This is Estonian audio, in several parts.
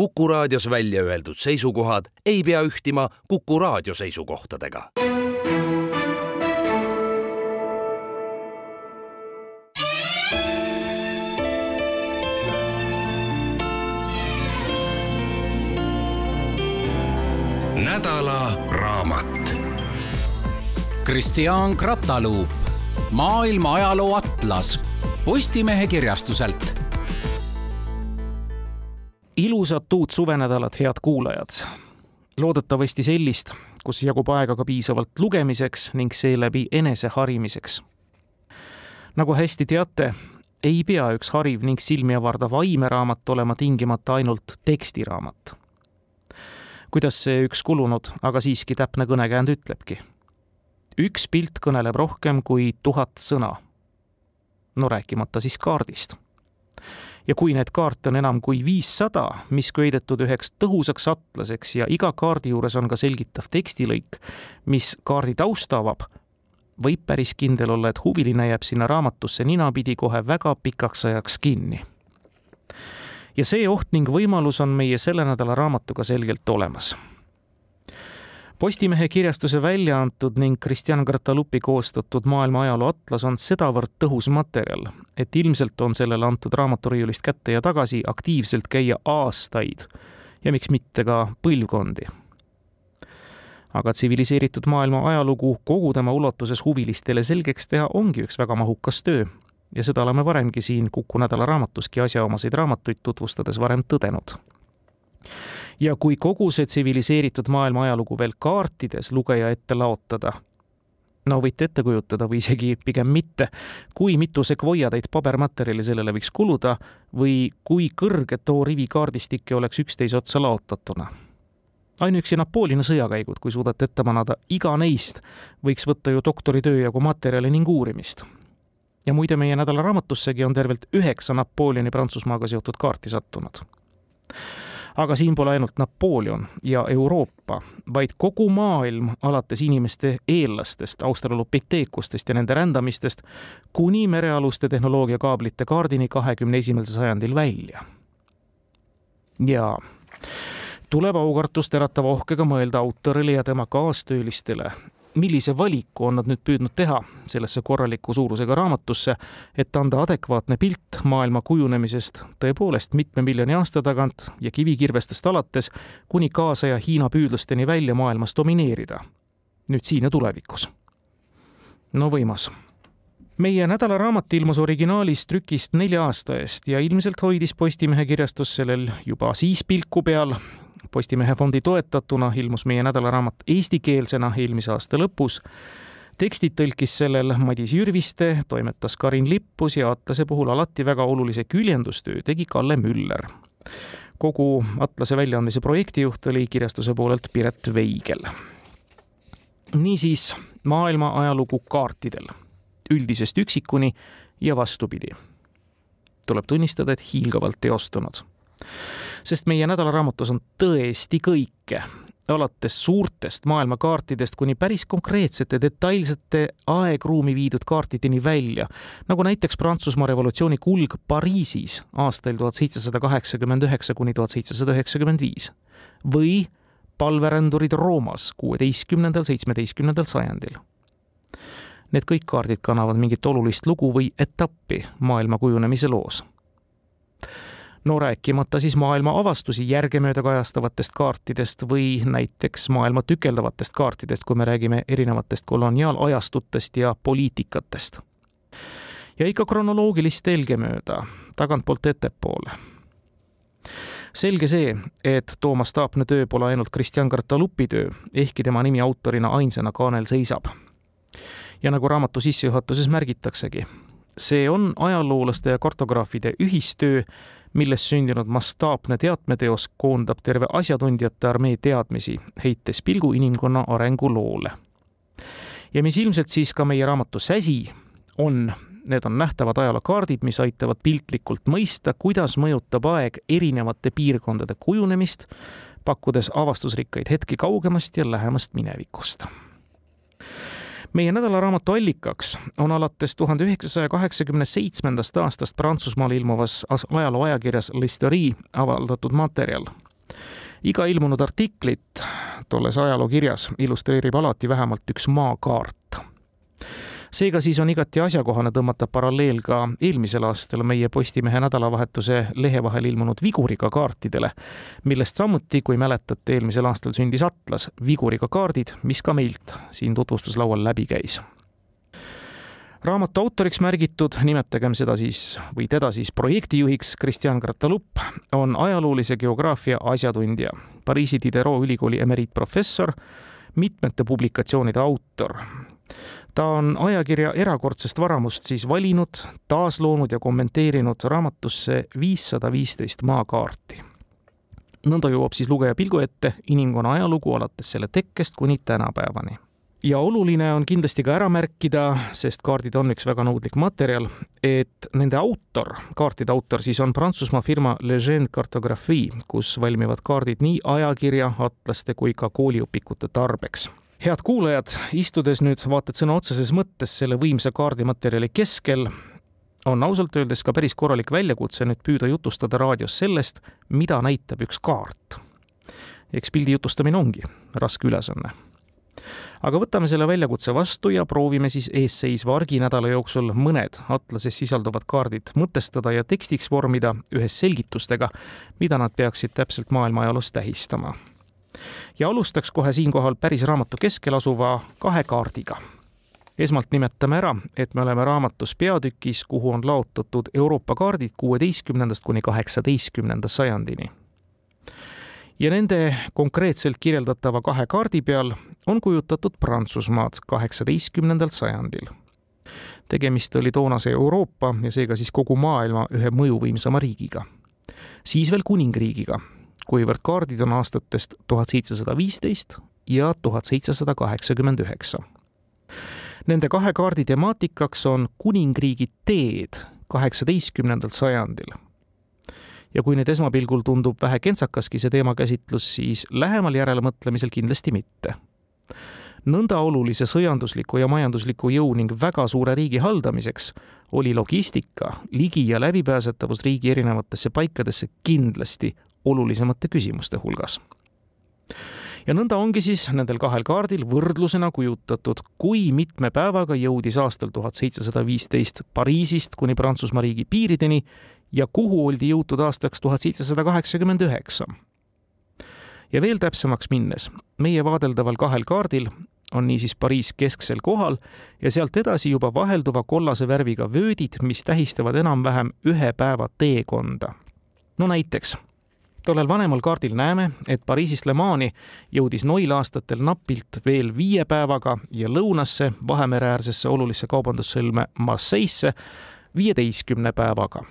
Kuku raadios välja öeldud seisukohad ei pea ühtima Kuku raadio seisukohtadega. nädala raamat. Kristjan Krataluup, maailma ajaloo atlas Postimehe kirjastuselt ilusat uut suvenädalat, head kuulajad! loodetavasti sellist, kus jagub aega ka piisavalt lugemiseks ning seeläbi eneseharimiseks. nagu hästi teate, ei pea üks hariv ning silmi avardav aimeraamat olema tingimata ainult tekstiraamat. kuidas see üks kulunud, aga siiski täpne kõnekäänd ütlebki. üks pilt kõneleb rohkem kui tuhat sõna. no rääkimata siis kaardist ja kui neid kaarte on enam kui viissada, mis köidetud üheks tõhusaks atlaseks ja iga kaardi juures on ka selgitav tekstilõik, mis kaardi tausta avab, võib päris kindel olla, et huviline jääb sinna raamatusse ninapidi kohe väga pikaks ajaks kinni. ja see oht ning võimalus on meie selle nädala raamatuga selgelt olemas Postimehe kirjastuse välja antud ning Kristjan Gratalupi koostatud maailma ajaloo atlas on sedavõrd tõhus materjal, et ilmselt on sellele antud raamaturiiulist kätte ja tagasi aktiivselt käia aastaid ja miks mitte ka põlvkondi. aga tsiviliseeritud maailma ajalugu kogu tema ulatuses huvilistele selgeks teha ongi üks väga mahukas töö ja seda oleme varemgi siin Kuku nädala raamatuski asjaomaseid raamatuid tutvustades varem tõdenud ja kui kogu see tsiviliseeritud maailma ajalugu veel kaartides lugeja ette laotada, no võite ette kujutada või isegi pigem mitte, kui mitu sekvoiatäit pabermaterjali sellele võiks kuluda või kui kõrge too rivi kaardistikke oleks üksteise otsa laotatuna. ainuüksi Napoleoni sõjakäigud, kui suudate ette manada iga neist, võiks võtta ju doktoritöö jagu materjali ning uurimist. ja muide, meie nädala raamatussegi on tervelt üheksa Napoleoni Prantsusmaaga seotud kaarti sattunud aga siin pole ainult Napoleon ja Euroopa, vaid kogu maailm, alates inimeste eellastest, australopiteekustest ja nende rändamistest, kuni merealuste tehnoloogiakaablite kaardini kahekümne esimesel sajandil välja. ja tuleb aukartust äratava ohkega mõelda autorile ja tema kaastöölistele, millise valiku on nad nüüd püüdnud teha sellesse korraliku suurusega raamatusse, et anda adekvaatne pilt maailma kujunemisest tõepoolest mitme miljoni aasta tagant ja kivikirvestest alates kuni kaasaja Hiina püüdlusteni välja maailmas domineerida. nüüd siin ja tulevikus. no võimas meie nädalaraamat ilmus originaalis trükist nelja aasta eest ja ilmselt hoidis Postimehe kirjastus sellel juba siis pilku peal Postimehe fondi toetatuna ilmus meie nädalaraamat eestikeelsena eelmise aasta lõpus. tekstid tõlkis sellel Madis Jürviste, toimetas Karin Lippus ja Atlase puhul alati väga olulise küljendustöö tegi Kalle Müller. kogu Atlase väljaandmise projektijuht oli kirjastuse poolelt Piret Veigel. niisiis maailma ajalugu kaartidel, üldisest üksikuni ja vastupidi. tuleb tunnistada, et hiilgavalt teostunud sest meie nädalaraamatus on tõesti kõike, alates suurtest maailmakaartidest kuni päris konkreetsete detailsete aegruumi viidud kaartideni välja, nagu näiteks Prantsusmaa revolutsiooni kulg Pariisis aastail tuhat seitsesada kaheksakümmend üheksa kuni tuhat seitsesada üheksakümmend viis või palverändurid Roomas kuueteistkümnendal, seitsmeteistkümnendal sajandil. Need kõik kaardid kannavad mingit olulist lugu või etappi maailma kujunemise loos no rääkimata siis maailma avastusi järgemööda kajastavatest kaartidest või näiteks maailma tükeldavatest kaartidest, kui me räägime erinevatest koloniaalajastutest ja poliitikatest. ja ikka kronoloogilist telge mööda, tagantpoolt ettepoole. selge see, et Toomas Taapne töö pole ainult Kristjan Kartalupi töö, ehkki tema nimi autorina ainsana kaanel seisab. ja nagu raamatu sissejuhatuses märgitaksegi, see on ajaloolaste ja kartograafide ühistöö milles sündinud mastaapne teatmeteos koondab terve asjatundjate armee teadmisi, heites pilgu inimkonna arenguloole. ja mis ilmselt siis ka meie raamatu säsi on, need on nähtavad ajalookaardid, mis aitavad piltlikult mõista, kuidas mõjutab aeg erinevate piirkondade kujunemist, pakkudes avastusrikkaid hetki kaugemast ja lähemast minevikust meie nädalaraamatu allikaks on alates tuhande üheksasaja kaheksakümne seitsmendast aastast Prantsusmaal ilmuvas ajaloo ajakirjas L'Historie avaldatud materjal, iga ilmunud artiklit tolles ajalookirjas illustreerib alati vähemalt üks maakaart seega siis on igati asjakohane tõmmata paralleel ka eelmisel aastal meie Postimehe nädalavahetuse lehe vahel ilmunud Viguriga kaartidele, millest samuti, kui mäletate, eelmisel aastal sündis atlas Viguriga kaardid, mis ka meilt siin tutvustuslaual läbi käis. Raamatu autoriks märgitud, nimetagem seda siis või teda siis projektijuhiks, Kristjan Gratalupp on ajaloolise geograafia asjatundja, Pariisi Diderot ülikooli emeriitprofessor, mitmete publikatsioonide autor ta on ajakirja erakordsest varamust siis valinud, taasloonud ja kommenteerinud raamatusse viissada viisteist maakaarti. nõnda jõuab siis lugeja pilgu ette inimkonna ajalugu alates selle tekkest kuni tänapäevani ja oluline on kindlasti ka ära märkida, sest kaardid on üks väga nõudlik materjal, et nende autor, kaartide autor siis on Prantsusmaa firma Legend Cartographie, kus valmivad kaardid nii ajakirja, atlaste kui ka kooliõpikute tarbeks head kuulajad, istudes nüüd vaata et sõna otseses mõttes selle võimsa kaardimaterjali keskel, on ausalt öeldes ka päris korralik väljakutse nüüd püüda jutustada raadios sellest, mida näitab üks kaart. eks pildi jutustamine ongi raske ülesanne. aga võtame selle väljakutse vastu ja proovime siis eesseisva arginädala jooksul mõned atlases sisalduvad kaardid mõtestada ja tekstiks vormida ühes selgitustega, mida nad peaksid täpselt maailma ajaloos tähistama ja alustaks kohe siinkohal päris raamatu keskel asuva kahe kaardiga. esmalt nimetame ära, et me oleme raamatus peatükis, kuhu on laotatud Euroopa kaardid kuueteistkümnendast kuni kaheksateistkümnenda sajandini. ja nende konkreetselt kirjeldatava kahe kaardi peal on kujutatud Prantsusmaad kaheksateistkümnendal sajandil tegemist oli toonase Euroopa ja seega siis kogu maailma ühe mõjuvõimsama riigiga. siis veel kuningriigiga, kuivõrd kaardid on aastatest tuhat seitsesada viisteist ja tuhat seitsesada üheksa. Nende kahe kaardi temaatikaks on kuningriigi teed kaheksateistkümnendal sajandil. ja kui nüüd esmapilgul tundub vähe kentsakaski see teemakäsitlus, siis lähemal järelemõtlemisel kindlasti mitte nõnda olulise sõjandusliku ja majandusliku jõu ning väga suure riigi haldamiseks oli logistika, ligi- ja läbipääsetavus riigi erinevatesse paikadesse kindlasti olulisemate küsimuste hulgas. ja nõnda ongi siis nendel kahel kaardil võrdlusena kujutatud, kui mitme päevaga jõudis aastal tuhat seitsesada viisteist Pariisist kuni Prantsusmaa riigi piirideni ja kuhu oldi jõutud aastaks tuhat seitsesada kaheksakümmend üheksa. ja veel täpsemaks minnes, meie vaadeldaval kahel kaardil on niisiis Pariis kesksel kohal ja sealt edasi juba vahelduva kollase värviga vöödid, mis tähistavad enam-vähem ühe päeva teekonda. no näiteks tollel vanemal kaardil näeme, et Pariisist Le Mani jõudis Noil aastatel napilt veel viie päevaga ja lõunasse Vahemereäärsesse olulisse kaubandussõlme Marseille'sse viieteistkümne päevaga.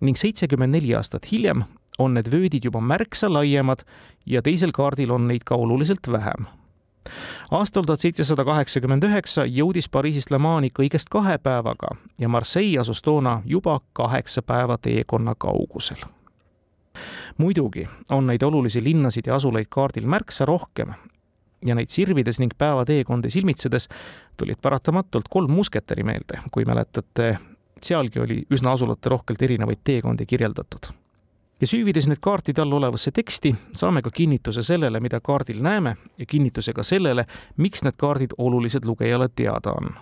ning seitsekümmend neli aastat hiljem on need vöödid juba märksa laiemad ja teisel kaardil on neid ka oluliselt vähem aastal tuhat seitsesada kaheksakümmend üheksa jõudis Pariisist Le Mani kõigest kahe päevaga ja Marseille asus toona juba kaheksa päeva teekonna kaugusel muidugi on neid olulisi linnasid ja asulaid kaardil märksa rohkem ja neid sirvides ning päevateekondi silmitsedes tulid paratamatult kolm musketäri meelde, kui mäletate, sealgi oli üsna asulaterohkelt erinevaid teekondi kirjeldatud. ja süüvides nüüd kaartide all olevasse teksti, saame ka kinnituse sellele, mida kaardil näeme ja kinnituse ka sellele, miks need kaardid olulised lugejale teada on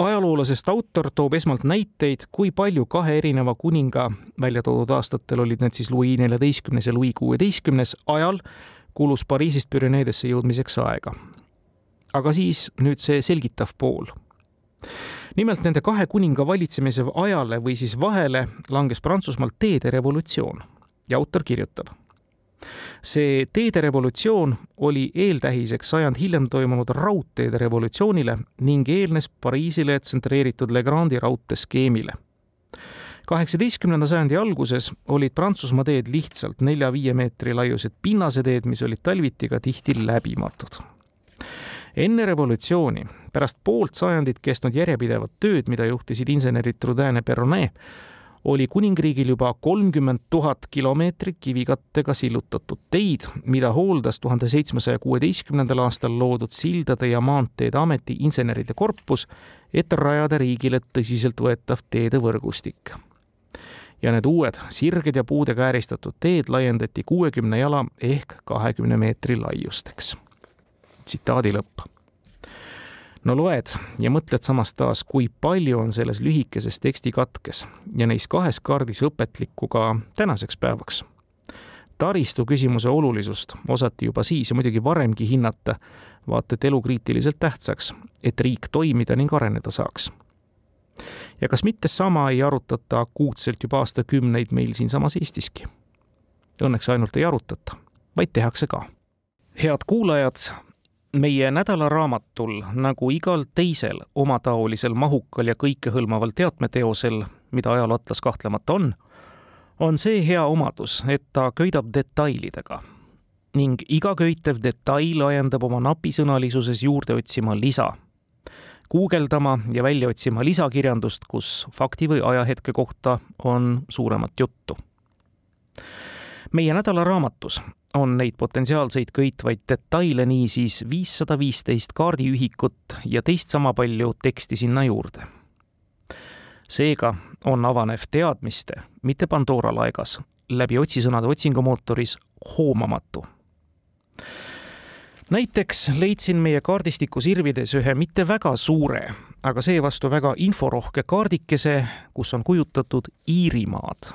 ajaloolasest autor toob esmalt näiteid, kui palju kahe erineva kuninga välja toodud aastatel olid need siis Louis neljateistkümnes ja Louis kuueteistkümnes ajal kulus Pariisist Püreneedesse jõudmiseks aega. aga siis nüüd see selgitav pool. nimelt nende kahe kuninga valitsemise ajale või siis vahele langes Prantsusmaal teede revolutsioon ja autor kirjutab see teede revolutsioon oli eeltähiseks sajand hiljem toimunud raudteede revolutsioonile ning eelnes Pariisile tsentreeritud Legrandi raudteeskeemile. kaheksateistkümnenda sajandi alguses olid Prantsusmaa teed lihtsalt nelja-viie meetri laiused pinnaseteed, mis olid talviti ka tihti läbimatud enne revolutsiooni, pärast poolt sajandit kestnud järjepidevat tööd, mida juhtisid insenerid Trudin ja Perronet, oli kuningriigil juba kolmkümmend tuhat kilomeetrit kivikattega sillutatud teid, mida hooldas tuhande seitsmesaja kuueteistkümnendal aastal loodud Sildade ja Maanteede Ameti inseneride korpus, et rajada riigile tõsiseltvõetav teedevõrgustik. ja need uued sirged ja puudega ääristatud teed laiendati kuuekümne jala ehk kahekümne meetri laiusteks. tsitaadi lõpp. No loed ja mõtled samas taas, kui palju on selles lühikeses tekstikatkes ja neis kahes kaardis õpetlikku ka tänaseks päevaks. taristu küsimuse olulisust osati juba siis ja muidugi varemgi hinnata vaata et elukriitiliselt tähtsaks, et riik toimida ning areneda saaks ja kas mitte sama ei arutata akuutselt juba aastakümneid meil siinsamas Eestiski? Õnneks ainult ei arutata, vaid tehakse ka. head kuulajad, meie nädalaraamatul, nagu igal teisel omataolisel mahukal ja kõikehõlmaval teatmeteosel, mida ajalooatlas kahtlemata on, on see hea omadus, et ta köidab detailidega ning iga köitev detail ajendab oma napisõnalisuses juurde otsima lisa guugeldama ja välja otsima lisakirjandust, kus fakti või ajahetke kohta on suuremat juttu. meie nädalaraamatus on neid potentsiaalseid köitvaid detaile niisiis viissada viisteist kaardiühikut ja teist sama palju teksti sinna juurde. seega on avanev teadmiste, mitte Pandora laegas, läbi otsisõnade otsingumootoris hoomamatu näiteks leidsin meie kaardistiku sirvides ühe mitte väga suure, aga seevastu väga inforohke kaardikese, kus on kujutatud Iirimaad.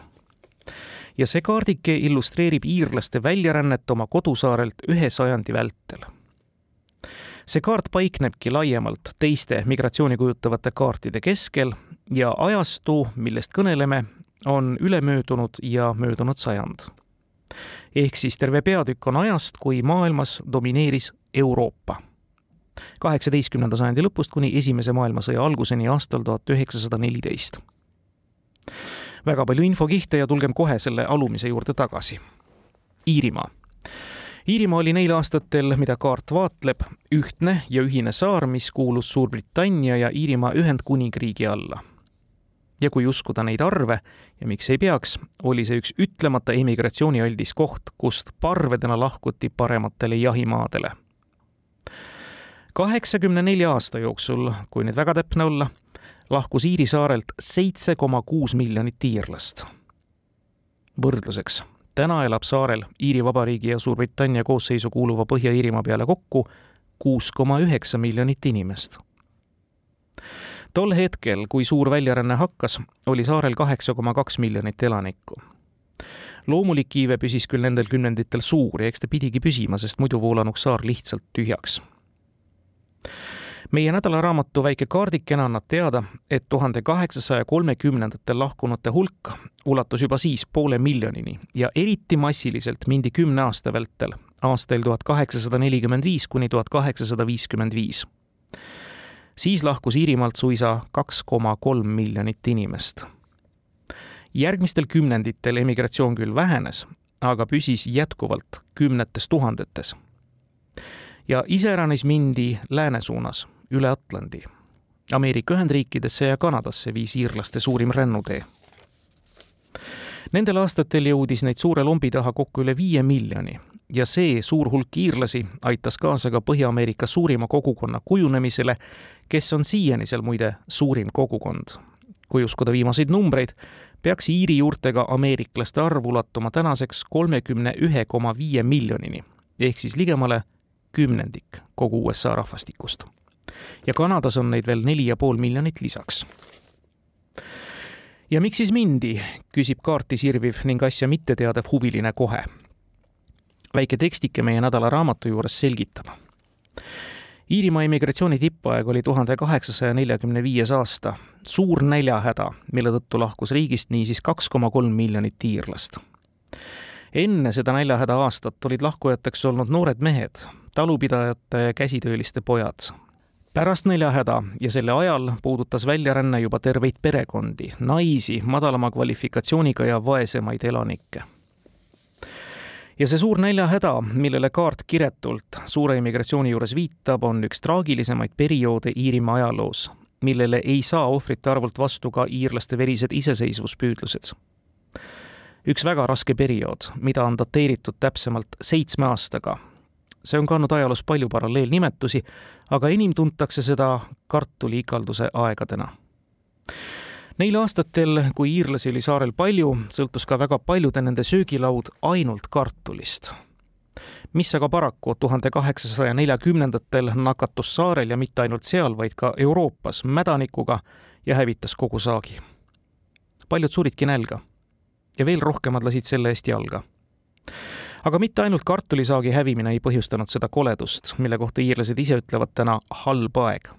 Ja see kaardike illustreerib iirlaste väljarännet oma kodusaarelt ühe sajandi vältel. see kaart paiknebki laiemalt teiste migratsiooni kujutavate kaartide keskel ja ajastu, millest kõneleme, on ülemöödunud ja möödunud sajand ehk siis terve peatükk on ajast, kui maailmas domineeris Euroopa. kaheksateistkümnenda sajandi lõpust kuni Esimese maailmasõja alguseni aastal tuhat üheksasada neliteist. Väga palju infokihte ja tulgem kohe selle alumise juurde tagasi. Iirimaa. Iirimaa oli neil aastatel, mida kaart vaatleb, ühtne ja ühine saar, mis kuulus Suurbritannia ja Iirimaa Ühendkuningriigi alla ja kui uskuda neid arve ja miks ei peaks, oli see üks ütlemata emigratsioonialdis koht, kust parvedena lahkuti parematele jahimaadele. kaheksakümne nelja aasta jooksul, kui nüüd väga täpne olla, lahkus Iiri saarelt seitse koma kuus miljonit iirlast. võrdluseks, täna elab saarel Iiri Vabariigi ja Suurbritannia koosseisu kuuluva Põhja-Iirimaa peale kokku kuus koma üheksa miljonit inimest tol hetkel, kui suur väljaränne hakkas, oli saarel kaheksa koma kaks miljonit elanikku. loomulik iive püsis küll nendel kümnenditel suur ja eks ta pidigi püsima, sest muidu voolanuks saar lihtsalt tühjaks. Meie nädalaraamatu väike kaardikene annab teada, et tuhande kaheksasaja kolmekümnendatel lahkunute hulk ulatus juba siis poole miljonini ja eriti massiliselt mindi kümne aasta vältel, aastail tuhat kaheksasada nelikümmend viis kuni tuhat kaheksasada viiskümmend viis siis lahkus Iirimaalt suisa kaks koma kolm miljonit inimest. järgmistel kümnenditel emigratsioon küll vähenes, aga püsis jätkuvalt kümnetes tuhandetes. ja iseäranis mindi lääne suunas, üle Atlandi. Ameerika Ühendriikidesse ja Kanadasse viis iirlaste suurim rännutee. Nendel aastatel jõudis neid suure lombi taha kokku üle viie miljoni ja see suur hulk iirlasi aitas kaasa ka Põhja-Ameerika suurima kogukonna kujunemisele, kes on siiani seal muide suurim kogukond. kui uskuda viimaseid numbreid, peaks Iiri juurtega ameeriklaste arv ulatuma tänaseks kolmekümne ühe koma viie miljonini ehk siis ligemale kümnendik kogu USA rahvastikust. Ja Kanadas on neid veel neli ja pool miljonit lisaks ja miks siis mindi, küsib kaarti sirviv ning asja mitte teadev huviline kohe väike tekstike meie nädalaraamatu juures selgitab. Iirimaa immigratsiooni tippaeg oli tuhande kaheksasaja neljakümne viies aasta, suur näljahäda, mille tõttu lahkus riigist niisiis kaks koma kolm miljonit iirlast. enne seda näljahäda aastat olid lahkujateks olnud noored mehed, talupidajate ja käsitööliste pojad. Pärast näljahäda ja selle ajal puudutas väljaränne juba terveid perekondi, naisi, madalama kvalifikatsiooniga ja vaesemaid elanikke ja see suur näljahäda, millele kaart kiretult suure immigratsiooni juures viitab, on üks traagilisemaid perioode Iirimaa ajaloos, millele ei saa ohvrite arvult vastu ka iirlaste verised iseseisvuspüüdlused. üks väga raske periood, mida on dateeritud täpsemalt seitsme aastaga. see on kandnud ajaloos palju paralleelnimetusi, aga enim tuntakse seda kartuliikalduse aegadena Neil aastatel, kui iirlasi oli saarel palju, sõltus ka väga paljude nende söögilaud ainult kartulist. mis aga paraku tuhande kaheksasaja neljakümnendatel nakatus saarel ja mitte ainult seal, vaid ka Euroopas mädanikuga ja hävitas kogu saagi. paljud suridki nälga ja veel rohkemad lasid selle eest jalga aga mitte ainult kartulisaagi hävimine ei põhjustanud seda koledust, mille kohta iirlased ise ütlevad täna halb aeg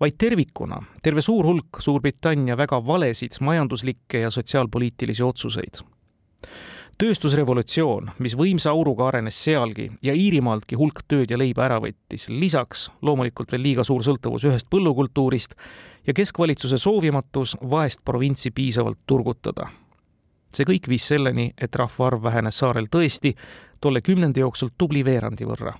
vaid tervikuna terve suur hulk Suurbritannia väga valesid majanduslikke ja sotsiaalpoliitilisi otsuseid. tööstusrevolutsioon, mis võimsa auruga arenes sealgi ja Iirimaaltki hulk tööd ja leiba ära võttis, lisaks loomulikult veel liiga suur sõltuvus ühest põllukultuurist ja keskvalitsuse soovimatus vaest provintsi piisavalt turgutada. See kõik viis selleni, et rahvaarv vähenes saarel tõesti tolle kümnendi jooksul tubli veerandi võrra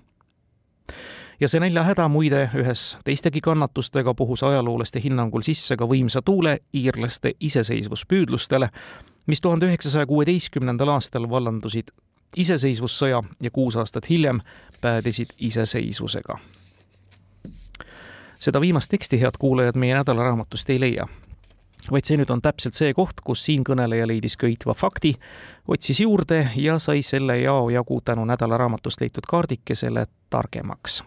ja see näljahäda muide ühes teistegi kannatustega puhus ajaloolaste hinnangul sisse ka võimsa tuule iirlaste iseseisvuspüüdlustele, mis tuhande üheksasaja kuueteistkümnendal aastal vallandusid iseseisvussõja ja kuus aastat hiljem päädisid iseseisvusega. seda viimast teksti, head kuulajad, meie nädalaraamatust ei leia vaid see nüüd on täpselt see koht, kus siinkõneleja leidis köitva fakti, otsis juurde ja sai selle jao jagu tänu nädalaraamatust leitud kaardikesele targemaks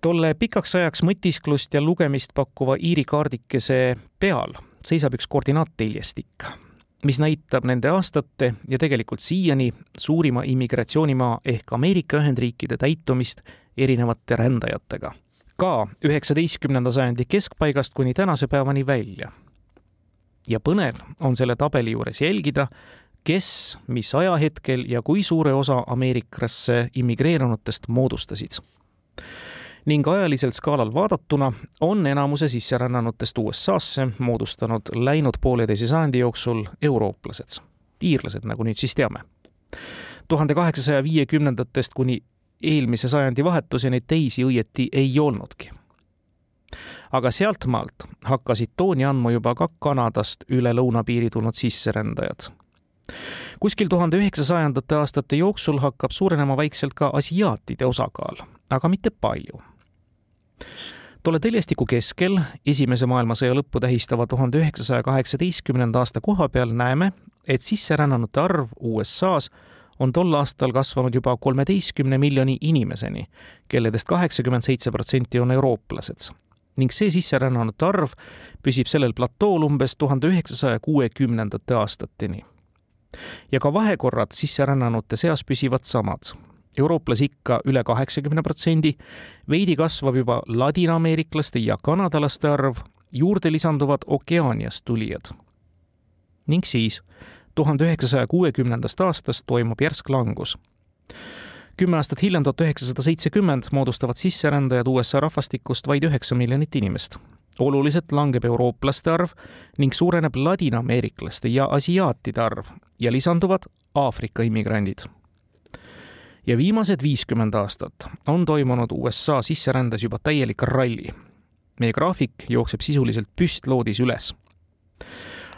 tolle pikaks ajaks mõtisklust ja lugemist pakkuva Iiri kaardikese peal seisab üks koordinaatteljestik, mis näitab nende aastate ja tegelikult siiani suurima immigratsioonimaa ehk Ameerika Ühendriikide täitumist erinevate rändajatega. Ka üheksateistkümnenda sajandi keskpaigast kuni tänase päevani välja. ja põnev on selle tabeli juures jälgida, kes, mis ajahetkel ja kui suure osa Ameerikasse immigreerunutest moodustasid ning ajaliselt skaalal vaadatuna on enamuse sisserännanutest USA-sse moodustanud läinud pooleteise sajandi jooksul eurooplased, iirlased, nagu nüüd siis teame. tuhande kaheksasaja viiekümnendatest kuni eelmise sajandi vahetuseni teisi õieti ei olnudki. aga sealtmaalt hakkasid tooni andma juba ka Kanadast üle lõunapiiri tulnud sisserändajad kuskil tuhande üheksasajandate aastate jooksul hakkab suurenema vaikselt ka asiaatide osakaal, aga mitte palju tolle teljestiku keskel Esimese maailmasõja lõppu tähistava tuhande üheksasaja kaheksateistkümnenda aasta koha peal näeme, et sisserännanute arv USA-s on tol aastal kasvanud juba kolmeteistkümne miljoni inimeseni, kelledest kaheksakümmend seitse protsenti on eurooplased. ning see sisserännanute arv püsib sellel platool umbes tuhande üheksasaja kuuekümnendate aastateni. ja ka vahekorrad sisserännanute seas püsivad samad eurooplasi ikka üle kaheksakümne protsendi, veidi kasvab juba ladinaameeriklaste ja kanadalaste arv, juurde lisanduvad Okeaaniast tulijad. ning siis tuhande üheksasaja kuuekümnendast aastast toimub järsk langus. kümme aastat hiljem, tuhat üheksasada seitsekümmend, moodustavad sisserändajad USA rahvastikust vaid üheksa miljonit inimest. oluliselt langeb eurooplaste arv ning suureneb ladinaameeriklaste ja asiaatide arv ja lisanduvad Aafrika immigrandid ja viimased viiskümmend aastat on toimunud USA sisserändes juba täielik ralli. meie graafik jookseb sisuliselt püstloodis üles.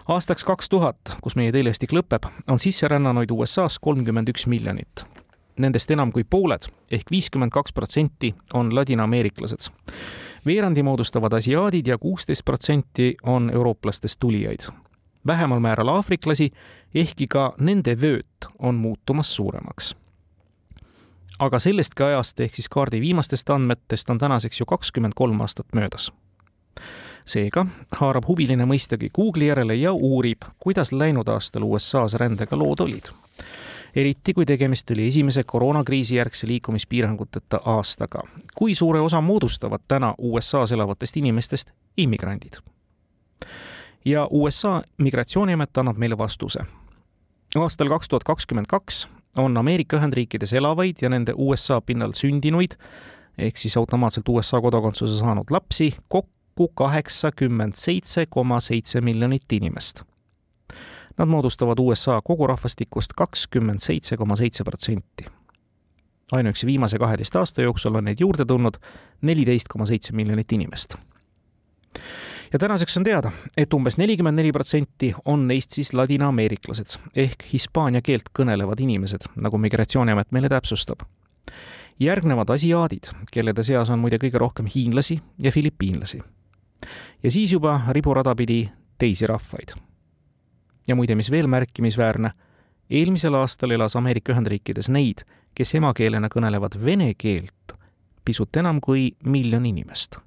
Aastaks kaks tuhat, kus meie teelestik lõpeb, on sisserännanuid USA-s kolmkümmend üks miljonit. Nendest enam kui pooled ehk viiskümmend kaks protsenti on ladinaameeriklased. veerandi moodustavad asiaadid ja kuusteist protsenti on eurooplastest tulijaid vähemal määral aafriklasi, ehkki ka nende vööt on muutumas suuremaks aga sellestki ajast ehk siis kaardi viimastest andmetest on tänaseks ju kakskümmend kolm aastat möödas. Seega haarab huviline mõistagi Google'i järele ja uurib, kuidas läinud aastal USA-s rändega lood olid. eriti kui tegemist oli esimese koroonakriisi järgse liikumispiiranguteta aastaga. kui suure osa moodustavad täna USA-s elavatest inimestest immigrandid? ja USA migratsiooniamet annab meile vastuse aastal kaks tuhat kakskümmend kaks on Ameerika Ühendriikides elavaid ja nende USA pinnal sündinuid ehk siis automaatselt USA kodakondsuse saanud lapsi kokku kaheksakümmend seitse koma seitse miljonit inimest. Nad moodustavad USA kogurahvastikust kakskümmend seitse koma seitse protsenti. ainuüksi viimase kaheteist aasta jooksul on neid juurde tulnud neliteist koma seitse miljonit inimest ja tänaseks on teada, et umbes nelikümmend neli protsenti on neist siis ladinaameeriklased ehk hispaania keelt kõnelevad inimesed, nagu Migratsiooniamet meile täpsustab. järgnevad asiaadid, kellede seas on muide kõige rohkem hiinlasi ja filipiinlasi. Ja siis juba riburada pidi teisi rahvaid. ja muide, mis veel märkimisväärne, eelmisel aastal elas Ameerika Ühendriikides neid, kes emakeelena kõnelevad vene keelt, pisut enam kui miljon inimest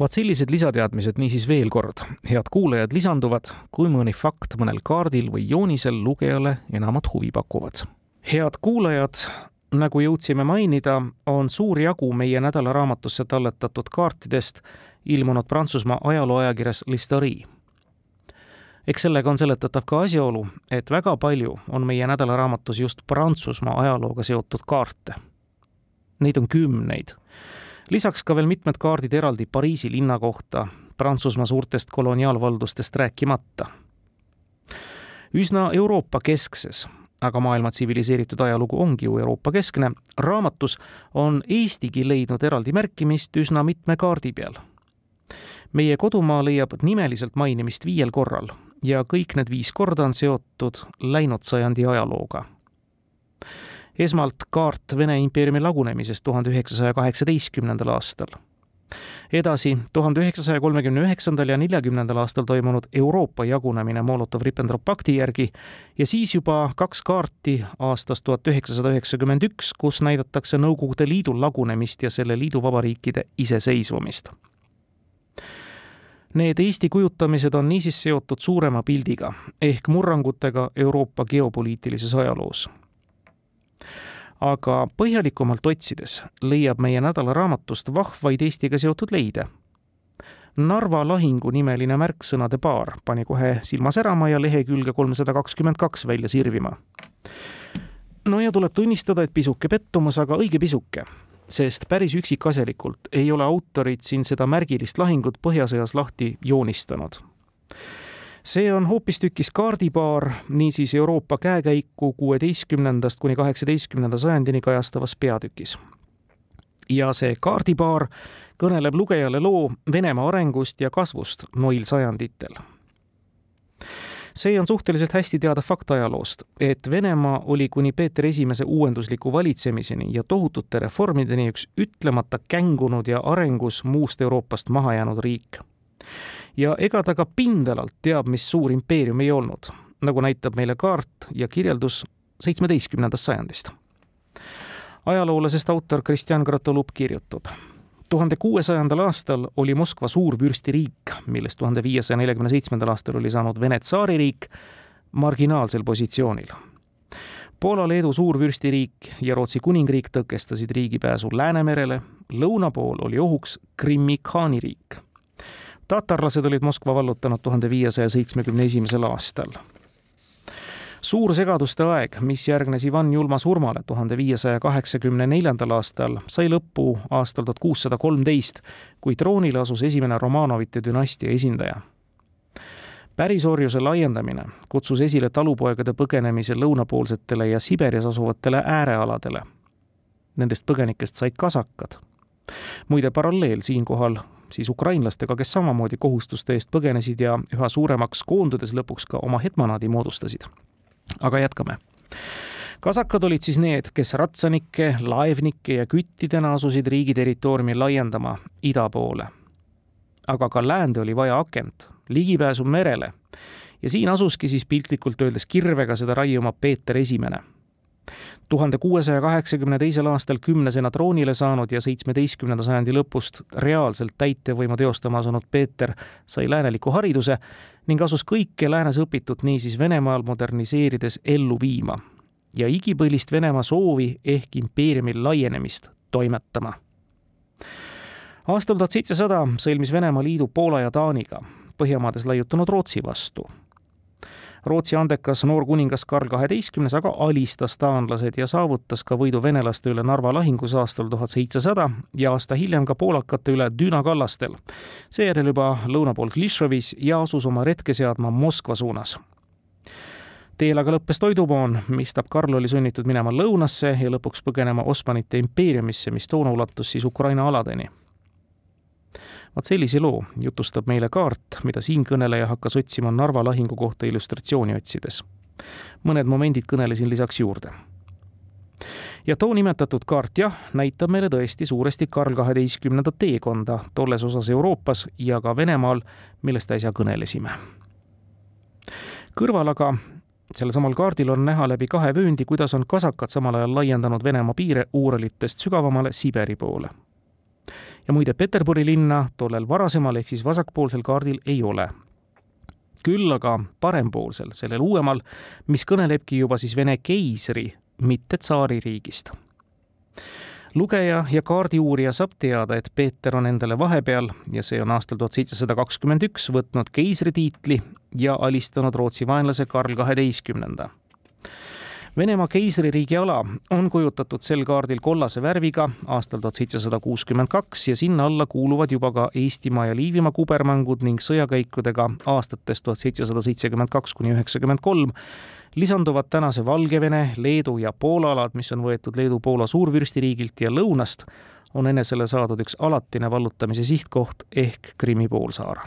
vaat sellised lisateadmised niisiis veel kord, head kuulajad, lisanduvad, kui mõni fakt mõnel kaardil või joonisel lugejale enamat huvi pakuvad. head kuulajad, nagu jõudsime mainida, on suur jagu meie nädalaraamatusse talletatud kaartidest ilmunud Prantsusmaa ajalooajakirjas L'Historie. eks sellega on seletatav ka asjaolu, et väga palju on meie nädalaraamatus just Prantsusmaa ajalooga seotud kaarte. Neid on kümneid. lisaks ka veel mitmed kaardid eraldi Pariisi linna kohta, Prantsusmaa suurtest koloniaalvaldustest rääkimata. üsna Euroopa keskses aga maailma tsiviliseeritud ajalugu ongi ju Euroopa keskne, raamatus on Eestigi leidnud eraldi märkimist üsna mitme kaardi peal. Meie kodumaa leiab nimeliselt mainimist viiel korral ja kõik need viis korda on seotud läinud sajandi ajalooga. esmalt kaart Vene impeeriumi lagunemisest tuhande üheksasaja kaheksateistkümnendal aastal edasi, tuhande üheksasaja kolmekümne üheksandal ja neljakümnendal aastal toimunud Euroopa jagunemine Molotov-Ribbentrop pakti järgi ja siis juba kaks kaarti aastast tuhat üheksasada üheksakümmend üks, kus näidatakse Nõukogude Liidu lagunemist ja selle liiduvabariikide iseseisvumist. Need Eesti kujutamised on niisiis seotud suurema pildiga ehk murrangutega Euroopa geopoliitilises ajaloos aga põhjalikumalt otsides leiab meie nädalaraamatust vahvaid Eestiga seotud leide. Narva lahingu nimeline märksõnade paar pani kohe silma särama ja lehekülge kolmsada kakskümmend kaks välja sirvima. no ja tuleb tunnistada, et pisuke pettumus, aga õige pisuke, sest päris üksikasjalikult ei ole autorid siin seda märgilist lahingut Põhjasõjas lahti joonistanud see on hoopistükkis kaardipaar niisiis Euroopa käekäiku kuueteistkümnendast kuni kaheksateistkümnenda sajandini kajastavas peatükis. ja see kaardipaar kõneleb lugejale loo Venemaa arengust ja kasvust noil sajanditel see on suhteliselt hästi teada fakt ajaloost, et Venemaa oli kuni Peeter Esimese uuendusliku valitsemiseni ja tohutute reformideni üks ütlemata kängunud ja arengus muust Euroopast maha jäänud riik ja ega ta ka pindalalt teab, mis suur impeerium ei olnud, nagu näitab meile kaart ja kirjeldus seitsmeteistkümnendast sajandist. ajaloolasest autor Kristjan Gratolup kirjutab tuhande kuuesajandal aastal oli Moskva suurvürstiriik, millest tuhande viiesaja neljakümne seitsmendal aastal oli saanud Vene tsaaririik, marginaalsel positsioonil. Poola-Leedu suurvürstiriik ja Rootsi kuningriik tõkestasid riigipääsu Läänemerele, lõuna pool oli ohuks Krimmi khaaniriik tatarlased olid Moskva vallutanud tuhande viiesaja seitsmekümne esimesel aastal. Suur segaduste aeg, mis järgnes Ivan Julma surmale tuhande viiesaja kaheksakümne neljandal aastal, sai lõppu aastal tuhat kuussada kolmteist, kui troonile asus esimene Romanovite dünastia esindaja pärisorjuse laiendamine kutsus esile talupoegade põgenemise lõunapoolsetele ja Siberis asuvatele äärealadele. Nendest põgenikest said kasakad. muide, paralleel siinkohal siis ukrainlastega, kes samamoodi kohustuste eest põgenesid ja üha suuremaks koondudes lõpuks ka oma hetmanaadi moodustasid. Aga jätkame. Kasakad olid siis need, kes ratsanike, laevnike ja küttidena asusid riigi territooriumi laiendama ida poole. aga ka läände oli vaja akent, ligipääsu merele. Ja siin asuski siis piltlikult öeldes kirvega seda raiuma Peeter Esimene tuhande kuuesaja kaheksakümne teisel aastal kümnesena troonile saanud ja seitsmeteistkümnenda sajandi lõpust reaalselt täitevvõimu teostama asunud Peeter sai lääneliku hariduse ning asus kõike läänes õpitut niisiis Venemaal moderniseerides ellu viima ja igipõlist Venemaa soovi ehk impeeriumi laienemist toimetama. aastal tuhat seitsesada sõlmis Venemaa liidu Poola ja Taaniga, Põhjamaades laiutunud Rootsi vastu Rootsi andekas noor kuningas Karl kaheteistkümnes aga alistas taanlased ja saavutas ka võidu venelaste üle Narva lahingus aastal tuhat seitsesada ja aasta hiljem ka poolakate üle Düna kallastel. seejärel juba lõuna pool Klišovis ja asus oma retke seadma Moskva suunas teel aga lõppes toidupoon, mistap Karl oli sunnitud minema lõunasse ja lõpuks põgenema Osmanite impeeriumisse, mis toona ulatus siis Ukraina aladeni vaat sellise loo jutustab meile kaart, mida siinkõneleja hakkas otsima Narva lahingu kohta illustratsiooni otsides. mõned momendid kõnelesin lisaks juurde. ja too nimetatud kaart jah, näitab meile tõesti suuresti Karl kaheteistkümnenda teekonda tolles osas Euroopas ja ka Venemaal, millest äsja kõnelesime. kõrval aga sellesamal kaardil on näha läbi kahe vööndi, kuidas on kasakad samal ajal laiendanud Venemaa piire Uuralitest sügavamale Siberi poole. Ja muide, Peterburi linna tollel varasemal ehk siis vasakpoolsel kaardil ei ole. küll aga parempoolsel, sellel uuemal, mis kõnelebki juba siis Vene keisri, mitte tsaaririigist lugeja ja kaardiuurija saab teada, et Peeter on endale vahepeal ja see on aastal tuhat seitsesada kakskümmend üks võtnud keisritiitli ja alistanud Rootsi vaenlase Karl kaheteistkümnenda. Venemaa keisririigi ala on kujutatud sel kaardil kollase värviga aastal tuhat seitsesada kuuskümmend kaks ja sinna alla kuuluvad juba ka Eestimaa ja Liivimaa kubermängud ning sõjakäikudega aastatest tuhat seitsesada seitsekümmend kaks kuni üheksakümmend kolm lisanduvad tänase Valgevene, Leedu ja Poola alad, mis on võetud Leedu-Poola suurvürstiriigilt ja lõunast, on enesele saadud üks alatine vallutamise sihtkoht ehk Krimmi poolsaar.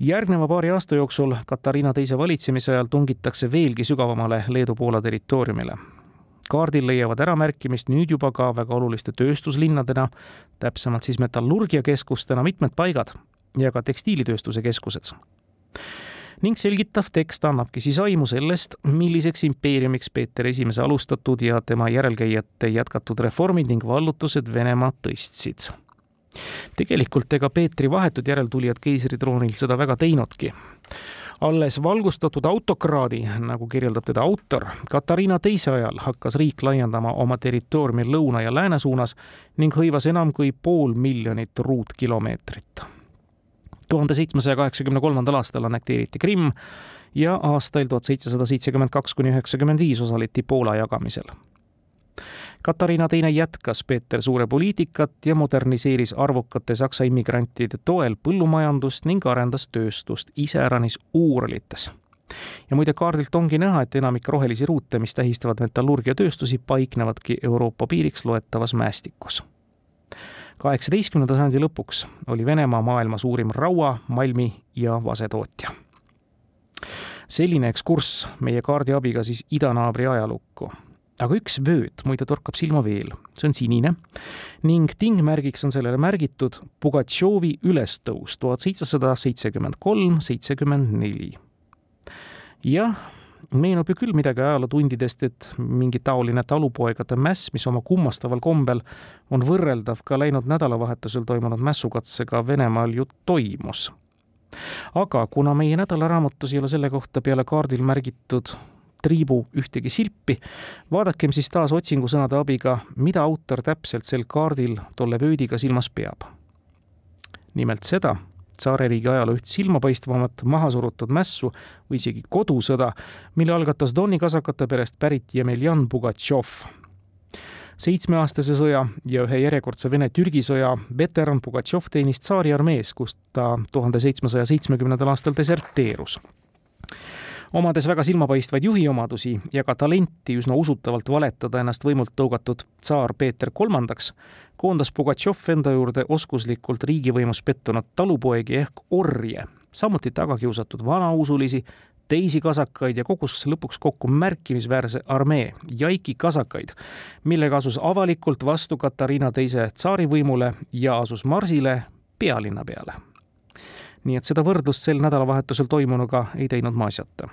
Järgneva paari aasta jooksul Katariina teise valitsemise ajal tungitakse veelgi sügavamale Leedu-Poola territooriumile. kaardil leiavad äramärkimist nüüd juba ka väga oluliste tööstuslinnadena, täpsemalt siis metallurgiakeskustena mitmed paigad ja ka tekstiilitööstuse keskused ning selgitav tekst annabki siis aimu sellest, milliseks impeeriumiks Peeter Esimese alustatud ja tema järelkäijate jätkatud reformid ning vallutused Venemaa tõstsid. Tegelikult ega Peetri vahetud järeltulijad keisritroonil seda väga teinudki alles valgustatud autokraadi, nagu kirjeldab teda autor, Katariina teise ajal hakkas riik laiendama oma territooriumi lõuna ja lääne suunas ning hõivas enam kui pool miljonit ruutkilomeetrit tuhande seitsmesaja kaheksakümne kolmandal aastal annekteeriti Krimm ja aastail tuhat seitsesada seitsekümmend kaks kuni üheksakümmend viis osaleti Poola jagamisel. Katariina Teine jätkas Peeter Suure poliitikat ja moderniseeris arvukate Saksa immigrantide toel põllumajandust ning arendas tööstust iseäranis Uuralites ja muide, kaardilt ongi näha, et enamik rohelisi ruute, mis tähistavad metallurgiatööstusi, paiknevadki Euroopa piiriks loetavas mäestikus kaheksateistkümnenda sajandi lõpuks oli Venemaa maailma suurim raua, malmi ja vasetootja. selline ekskurss meie kaardi abiga siis idanaabri ajalukku. Aga üks vööt muide torkab silma veel, see on sinine ning tingmärgiks on sellele märgitud Pugatšovi ülestõus tuhat seitsesada seitsekümmend kolm, seitsekümmend neli. jah meenub ju küll midagi ajalootundidest, et mingi taoline talupoegade mäss, mis oma kummastaval kombel on võrreldav ka läinud nädalavahetusel toimunud mässukatsega Venemaal ju toimus. aga kuna meie nädalaraamatus ei ole selle kohta peale kaardil märgitud triibu ühtegi silpi, vaadakem siis taas otsingusõnade abiga, mida autor täpselt sel kaardil tolle vöödiga silmas peab. nimelt seda tsaaririigi ajaloo üht silmapaistvamat mahasurutud mässu või isegi kodusõda, mille algatas Doni kasakate perest pärit Jemeljan Pugatšov. seitsmeaastase sõja ja ühe järjekordse Vene-Türgi sõja veteran Pugatšov teenis tsaariarmees, kust ta tuhande seitsmesaja seitsmekümnendal aastal deserteerus omades väga silmapaistvaid juhiomadusi ja ka talenti üsna usutavalt valetada ennast võimult tõugatud tsaar Peeter Kolmandaks, koondas Pugatšov enda juurde oskuslikult riigivõimus pettunud talupoegi ehk orje, samuti tagakiusatud vanausulisi, teisi kasakaid ja kogus lõpuks kokku märkimisväärse armee, jaiki kasakaid, millega asus avalikult vastu Katariina teise tsaarivõimule ja asus marsile pealinna peale nii et seda võrdlust sel nädalavahetusel toimunuga ei teinud ma asjata.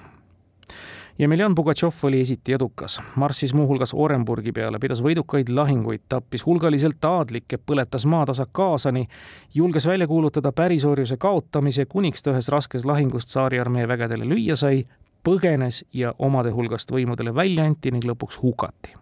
Jemeljan Pugatšov oli esiti edukas, marssis muuhulgas Orenburgi peale, pidas võidukaid lahinguid, tappis hulgaliselt aadlikke, põletas maatasa kaasani, julges välja kuulutada pärisorjuse kaotamise, kuniks ta ühes raskes lahingus tsaariarmee vägedele lüüa sai, põgenes ja omade hulgast võimudele välja anti ning lõpuks hukati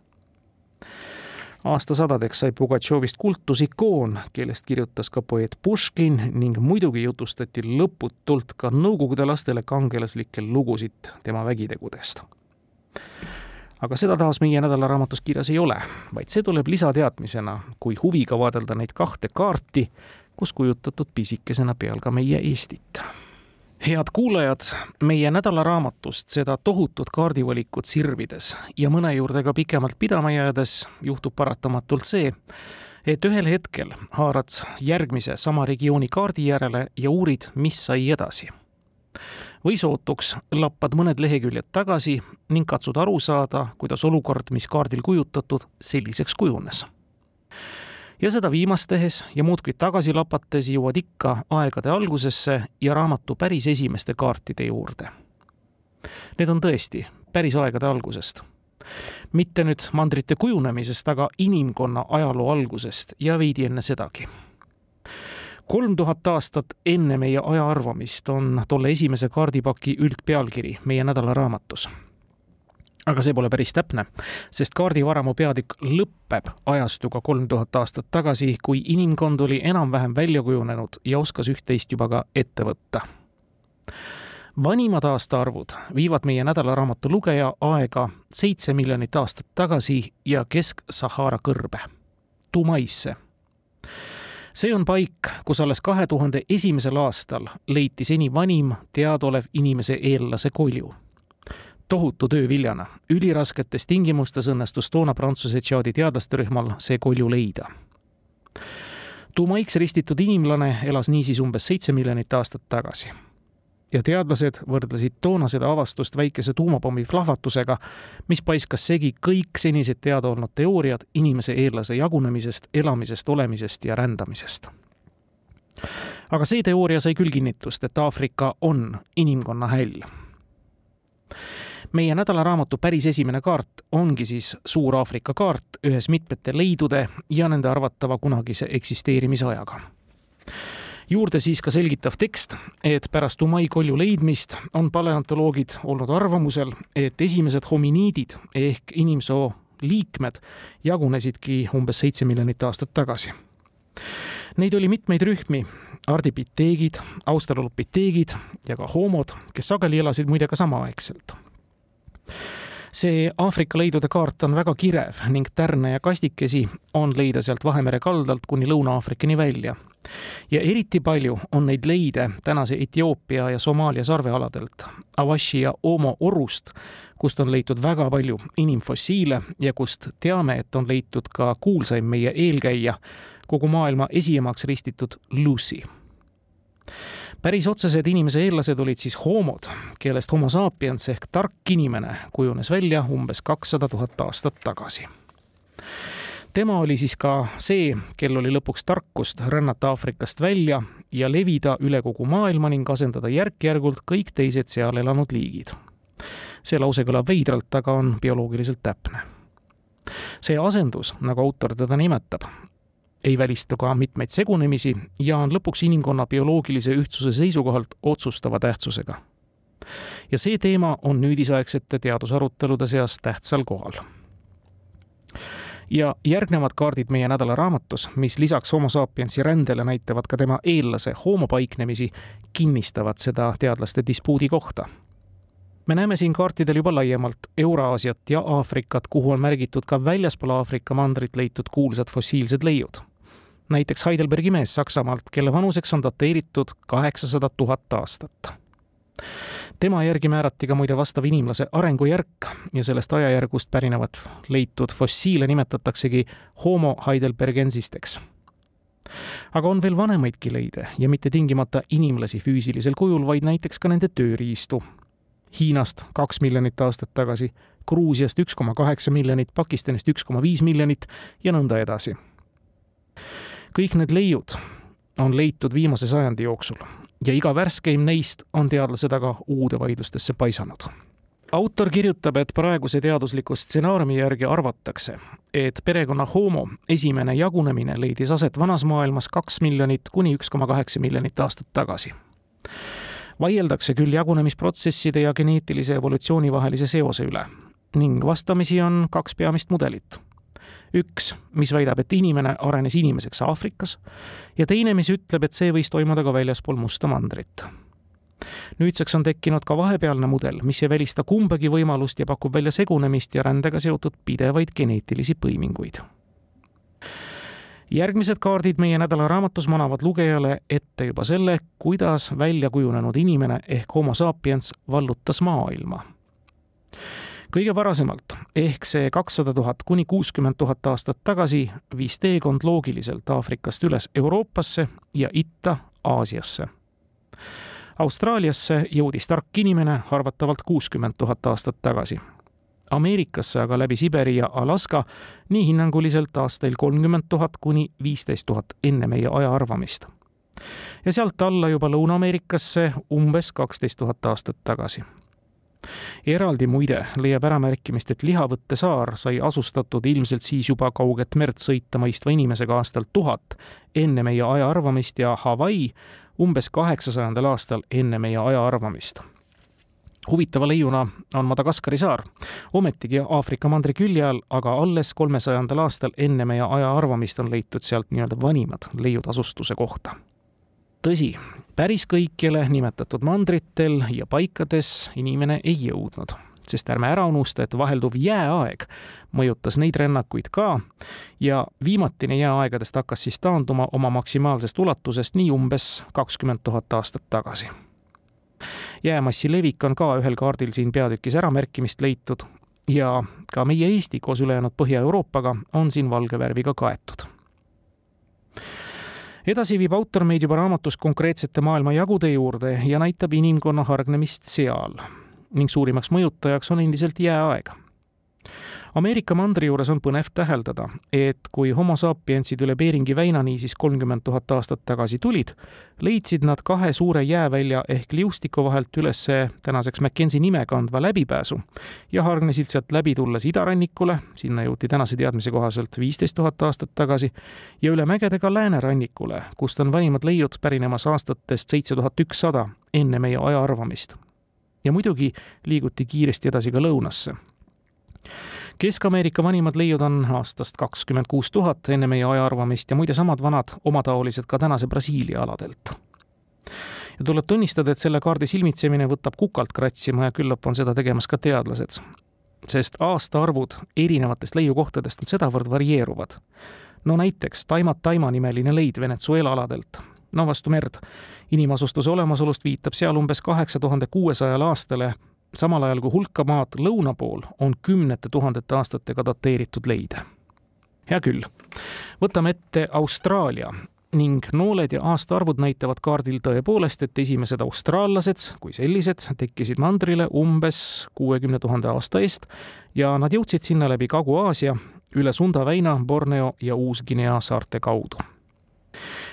aastasadadeks sai Pugatšovist kultusikoon, kellest kirjutas ka poeet Puškin ning muidugi jutustati lõputult ka nõukogude lastele kangelaslikke lugusid tema vägitegudest. aga seda taas meie nädalaraamatus kirjas ei ole, vaid see tuleb lisateadmisena, kui huviga vaadelda neid kahte kaarti, kus kujutatud pisikesena peal ka meie Eestit head kuulajad, meie nädalaraamatust seda tohutut kaardivalikut sirvides ja mõne juurde ka pikemalt pidama jäädes juhtub paratamatult see, et ühel hetkel haarad järgmise sama regiooni kaardi järele ja uurid, mis sai edasi. või sootuks lappad mõned leheküljed tagasi ning katsud aru saada, kuidas olukord, mis kaardil kujutatud, selliseks kujunes. Ja seda viimast tehes ja muudkui tagasi lapates jõuad ikka aegade algusesse ja raamatu päris esimeste kaartide juurde. Need on tõesti päris aegade algusest mitte nüüd mandrite kujunemisest, aga inimkonna ajaloo algusest ja veidi enne sedagi kolm tuhat aastat enne meie aja arvamist on tolle esimese kaardipaki üldpealkiri meie nädalaraamatus. Aga see pole päris täpne, sest kaardivaramu peatükk lõpeb ajastuga kolm tuhat aastat tagasi, kui inimkond oli enam-vähem välja kujunenud ja oskas üht-teist juba ka ette võtta vanimad aastaarvud viivad meie nädalaraamatu lugeja aega seitse miljonit aastat tagasi ja Kesk-Sahara kõrbe, Dumaisse see on paik, kus alles kahe tuhande esimesel aastal leiti seni vanim teadaolev inimese eellase kolju. Tohutu töö viljana, ülirasketes tingimustes õnnestus toona Prantsuse tšaadi teadlaste rühmal see kolju leida. tuumaiks ristitud inimlane elas niisiis umbes seitse miljonit aastat tagasi ja teadlased võrdlesid toona seda avastust väikese tuumapommi plahvatusega, mis paiskas segi kõik senised teada olnud teooriad inimese eellase jagunemisest, elamisest, olemisest ja rändamisest. aga see teooria sai küll kinnitust, et Aafrika on inimkonna häll. Meie nädalaraamatu päris esimene kaart ongi siis Suur-Aafrika kaart ühes mitmete leidude ja nende arvatava kunagise eksisteerimisajaga juurde siis ka selgitav tekst, et pärast Dumai kolju leidmist on paleontoloogid olnud arvamusel, et esimesed hominiidid ehk inimsoo liikmed jagunesidki umbes seitse miljonit aastat tagasi. Neid oli mitmeid rühmi, ardipiteegid, australopiteegid ja ka homod, kes sageli elasid muide ka samaaegselt see Aafrika leidude kaart on väga kirev ning tärne ja kastikesi on leida sealt Vahemere kaldalt kuni Lõuna-Aafrikani välja. ja eriti palju on neid leide tänase Etioopia ja Somaalia sarvealadelt, Awashi ja Omo orust, kust on leitud väga palju inimfossiile ja kust teame, et on leitud ka kuulsaim meie eelkäija, kogu maailma esiemaks ristitud Lucy päris otsesed inimese eellased olid siis homod, kellest homo sapiens ehk tark inimene kujunes välja umbes kakssada tuhat aastat tagasi. tema oli siis ka see, kel oli lõpuks tarkust rännata Aafrikast välja ja levida üle kogu maailma ning asendada järk-järgult kõik teised seal elanud liigid. see lause kõlab veidralt, aga on bioloogiliselt täpne see asendus, nagu autor teda nimetab, ei välista ka mitmeid segunemisi ja on lõpuks inimkonna bioloogilise ühtsuse seisukohalt otsustava tähtsusega. ja see teema on nüüdisaegsete teadusarutelude seas tähtsal kohal. ja järgnevad kaardid meie nädalaraamatus, mis lisaks homo sapiensi rändele näitavad ka tema eellase homo paiknemisi, kinnistavad seda teadlaste dispuudi kohta me näeme siin kaartidel juba laiemalt Euraasiat ja Aafrikat, kuhu on märgitud ka väljaspool Aafrika mandrit leitud kuulsad fossiilsed leiud näiteks Heidelbergi mees Saksamaalt, kelle vanuseks on dateeritud kaheksasada tuhat aastat. tema järgi määrati ka muide vastav inimlase arengujärk ja sellest ajajärgust pärinevat leitud fossiile nimetataksegi Homo heidelbergensisteks aga on veel vanemaidki leide ja mitte tingimata inimlasi füüsilisel kujul, vaid näiteks ka nende tööriistu. Hiinast kaks miljonit aastat tagasi, Gruusiast üks koma kaheksa miljonit, Pakistanist üks koma viis miljonit ja nõnda edasi kõik need leiud on leitud viimase sajandi jooksul ja iga värskeim neist on teadlased aga uude vaidlustesse paisanud. autor kirjutab, et praeguse teadusliku stsenaariumi järgi arvatakse, et perekonna Homo esimene jagunemine leidis aset vanas maailmas kaks miljonit kuni üks koma kaheksa miljonit aastat tagasi vaieldakse küll jagunemisprotsesside ja geneetilise evolutsiooni vahelise seose üle ning vastamisi on kaks peamist mudelit üks, mis väidab, et inimene arenes inimeseks Aafrikas ja teine, mis ütleb, et see võis toimuda ka väljaspool Musta mandrit. nüüdseks on tekkinud ka vahepealne mudel, mis ei välista kumbagi võimalust ja pakub välja segunemist ja rändega seotud pidevaid geneetilisi põiminguid järgmised kaardid meie nädalaraamatus manavad lugejale ette juba selle, kuidas välja kujunenud inimene ehk homo sapiens vallutas maailma kõige varasemalt ehk see kakssada tuhat kuni kuuskümmend tuhat aastat tagasi viis teekond loogiliselt Aafrikast üles Euroopasse ja itta Aasiasse. Austraaliasse jõudis tark inimene arvatavalt kuuskümmend tuhat aastat tagasi. Ameerikasse aga läbi Siberi ja Alaska nii hinnanguliselt aastail kolmkümmend tuhat kuni viisteist tuhat enne meie aja arvamist. ja sealt alla juba Lõuna-Ameerikasse umbes kaksteist tuhat aastat tagasi eraldi muide leiab äramärkimist, et Lihavõtte saar sai asustatud ilmselt siis juba kauget merd sõita mõistva inimesega aastal tuhat enne meie aja arvamist ja Hawaii umbes kaheksasajandal aastal enne meie aja arvamist huvitava leiuna on Madagaskari saar, ometigi Aafrika mandri külje all, aga alles kolmesajandal aastal enne meie aja arvamist on leitud sealt nii-öelda vanimad leiud asustuse kohta. Tõsi, päris kõikjale nimetatud mandritel ja paikades inimene ei jõudnud, sest ärme ära unusta, et vahelduv jääaeg mõjutas neid rännakuid ka ja viimatine jääaegadest hakkas siis taanduma oma maksimaalsest ulatusest nii umbes kakskümmend tuhat aastat tagasi. jäämassi levik on ka ühel kaardil siin peatükis äramärkimist leitud ja ka meie Eesti koos ülejäänud Põhja-Euroopaga on siin valge värviga kaetud edasi viib autor meid juba raamatus konkreetsete maailmajagude juurde ja näitab inimkonna hargnemist seal ning suurimaks mõjutajaks on endiselt jääaeg. Ameerika mandri juures on põnev täheldada, et kui homo sapiensid üle Beringi väina niisiis kolmkümmend tuhat aastat tagasi tulid, leidsid nad kahe suure jäävälja ehk liustiku vahelt üles tänaseks Mackenzie nime kandva läbipääsu ja hargnesid sealt läbi tulles idarannikule, sinna jõuti tänase teadmise kohaselt viisteist tuhat aastat tagasi, ja üle mägede ka läänerannikule, kust on vanimad leiud pärinemas aastatest seitse tuhat ükssada enne meie aja arvamist ja muidugi liiguti kiiresti edasi ka lõunasse. Kesk-Ameerika vanimad leiud on aastast kakskümmend kuus tuhat enne meie aja arvamist ja muide samad vanad omataolised ka tänase Brasiilia aladelt. ja tuleb tunnistada, et selle kaardi silmitsemine võtab kukalt kratsima ja küllap on seda tegemas ka teadlased. sest aastaarvud erinevatest leiukohtadest on sedavõrd varieeruvad. no näiteks Taimat Taima nimeline leid Venezuela aladelt no vastu merd. inimasustuse olemasolust viitab seal umbes kaheksa tuhande kuuesajal aastale, samal ajal kui hulka maad lõuna pool on kümnete tuhandete aastatega dateeritud leide. hea küll, võtame ette Austraalia ning nooled ja aastaarvud näitavad kaardil tõepoolest, et esimesed austraallased kui sellised tekkisid mandrile umbes kuuekümne tuhande aasta eest ja nad jõudsid sinna läbi Kagu-Aasia, üle Sunda väina, Borneo ja Uus-Guinea saarte kaudu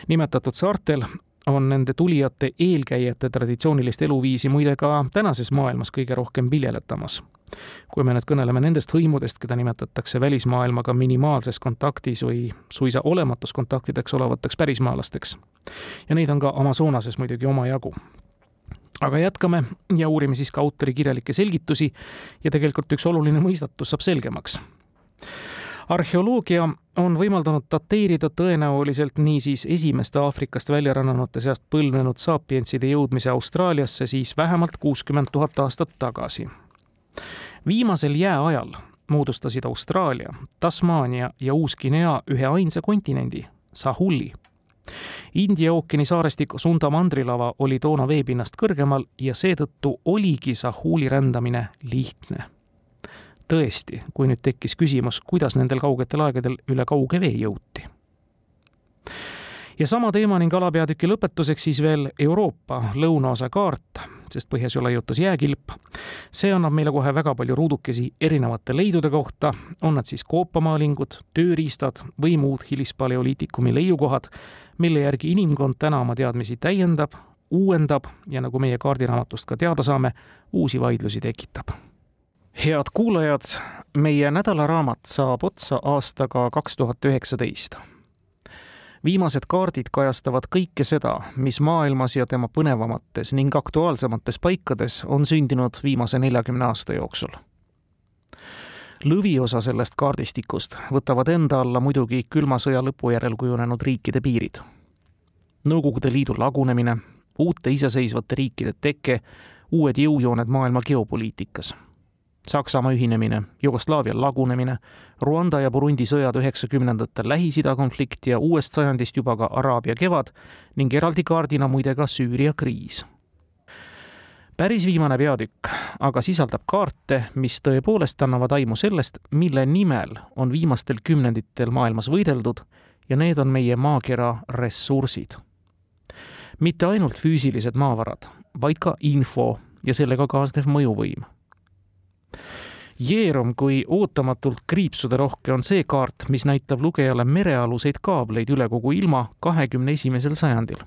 nimetatud saartel on nende tulijate eelkäijate traditsioonilist eluviisi muide ka tänases maailmas kõige rohkem viljeletamas. kui me nüüd kõneleme nendest hõimudest, keda nimetatakse välismaailmaga minimaalses kontaktis või suisa olematus kontaktideks olevateks pärismaalasteks. ja neid on ka Amazonases muidugi omajagu aga jätkame ja uurime siis ka autori kirjalikke selgitusi ja tegelikult üks oluline mõistatus saab selgemaks arheoloogia on võimaldanud dateerida tõenäoliselt niisiis esimeste Aafrikast välja rännanute seast põlvnenud saapientside jõudmise Austraaliasse siis vähemalt kuuskümmend tuhat aastat tagasi. viimasel jääajal moodustasid Austraalia, Tasmaania ja Uus-Guinea ühe ainsa kontinendi, Sahuli. India ookeani saarestik Sunda mandrilava oli toona veepinnast kõrgemal ja seetõttu oligi Sahuli rändamine lihtne tõesti, kui nüüd tekkis küsimus, kuidas nendel kaugetel aegadel üle kauge vee jõuti. ja sama teema ning alapeatüki lõpetuseks siis veel Euroopa lõunaosa kaart, sest põhjas ju laiutas jääkilp. see annab meile kohe väga palju ruudukesi erinevate leidude kohta, on nad siis koopamaalingud, tööriistad või muud hilispaleoliitikumi leiukohad, mille järgi inimkond täna oma teadmisi täiendab, uuendab ja nagu meie kaardiraamatust ka teada saame, uusi vaidlusi tekitab head kuulajad, meie nädalaraamat saab otsa aastaga kaks tuhat üheksateist. viimased kaardid kajastavad kõike seda, mis maailmas ja tema põnevamates ning aktuaalsemates paikades on sündinud viimase neljakümne aasta jooksul. lõviosa sellest kaardistikust võtavad enda alla muidugi külma sõja lõpu järel kujunenud riikide piirid. Nõukogude Liidu lagunemine, uute iseseisvate riikide teke, uued jõujooned maailma geopoliitikas Saksamaa ühinemine, Jugoslaavia lagunemine, Rwanda ja Burundi sõjad üheksakümnendatel Lähis-Ida konflikt ja uuest sajandist juba ka Araabia kevad ning eraldi kaardina muide ka Süüria kriis. päris viimane peatükk aga sisaldab kaarte, mis tõepoolest annavad aimu sellest, mille nimel on viimastel kümnenditel maailmas võideldud ja need on meie maakera ressursid. mitte ainult füüsilised maavarad, vaid ka info ja sellega kaasnev mõjuvõim. Jeerum kui ootamatult kriipsuderohke on see kaart, mis näitab lugejale merealuseid kaableid üle kogu ilma kahekümne esimesel sajandil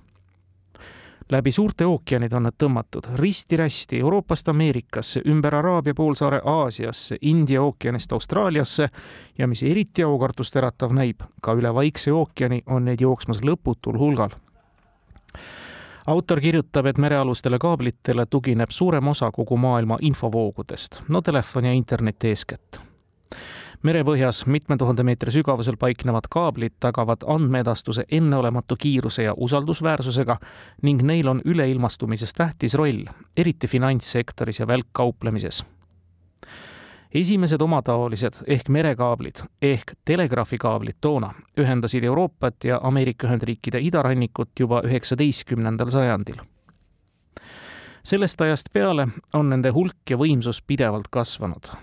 läbi suurte ookeanide on nad tõmmatud risti-rästi Euroopast Ameerikasse, ümber Araabia poolsaare Aasiasse, India ookeanist Austraaliasse ja mis eriti aukartust äratav näib, ka üle Vaikse ookeani on neid jooksmas lõputul hulgal. Autor kirjutab, et merealustele kaablitele tugineb suurem osa kogu maailma infovoogudest, no telefon ja internet eeskätt merepõhjas mitme tuhande meetri sügavusel paiknevad kaablid tagavad andmeedastuse enneolematu kiiruse ja usaldusväärsusega ning neil on üleilmastumises tähtis roll, eriti finantssektoris ja välkkauplemises. Esimesed omataolised ehk merekaablid ehk telegraafikaablid toona ühendasid Euroopat ja Ameerika Ühendriikide idarannikut juba üheksateistkümnendal sajandil sellest ajast peale on nende hulk ja võimsus pidevalt kasvanud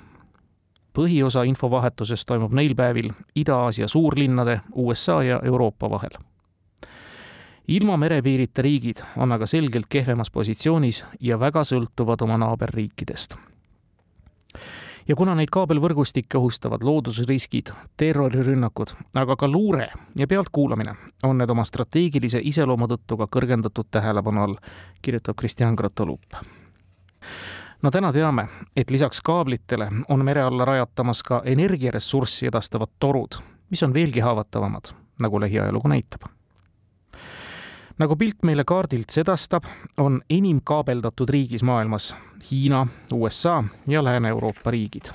põhiosa infovahetusest toimub neil päevil Ida-Aasia suurlinnade, USA ja Euroopa vahel. ilma merepiirita riigid on aga selgelt kehvemas positsioonis ja väga sõltuvad oma naaberriikidest. Ja kuna neid kaabelvõrgustikke ohustavad loodusriskid, terrorirünnakud, aga ka luure ja pealtkuulamine, on need oma strateegilise iseloomu tõttu ka kõrgendatud tähelepanu all, kirjutab Kristjan Grotolup no täna teame, et lisaks kaablitele on mere alla rajatamas ka energiaressurssi edastavad torud, mis on veelgi haavatavamad, nagu lähiajalugu näitab. Nagu pilt meile kaardilt sedastab, on enim kaabeldatud riigis maailmas Hiina, USA ja Lääne-Euroopa riigid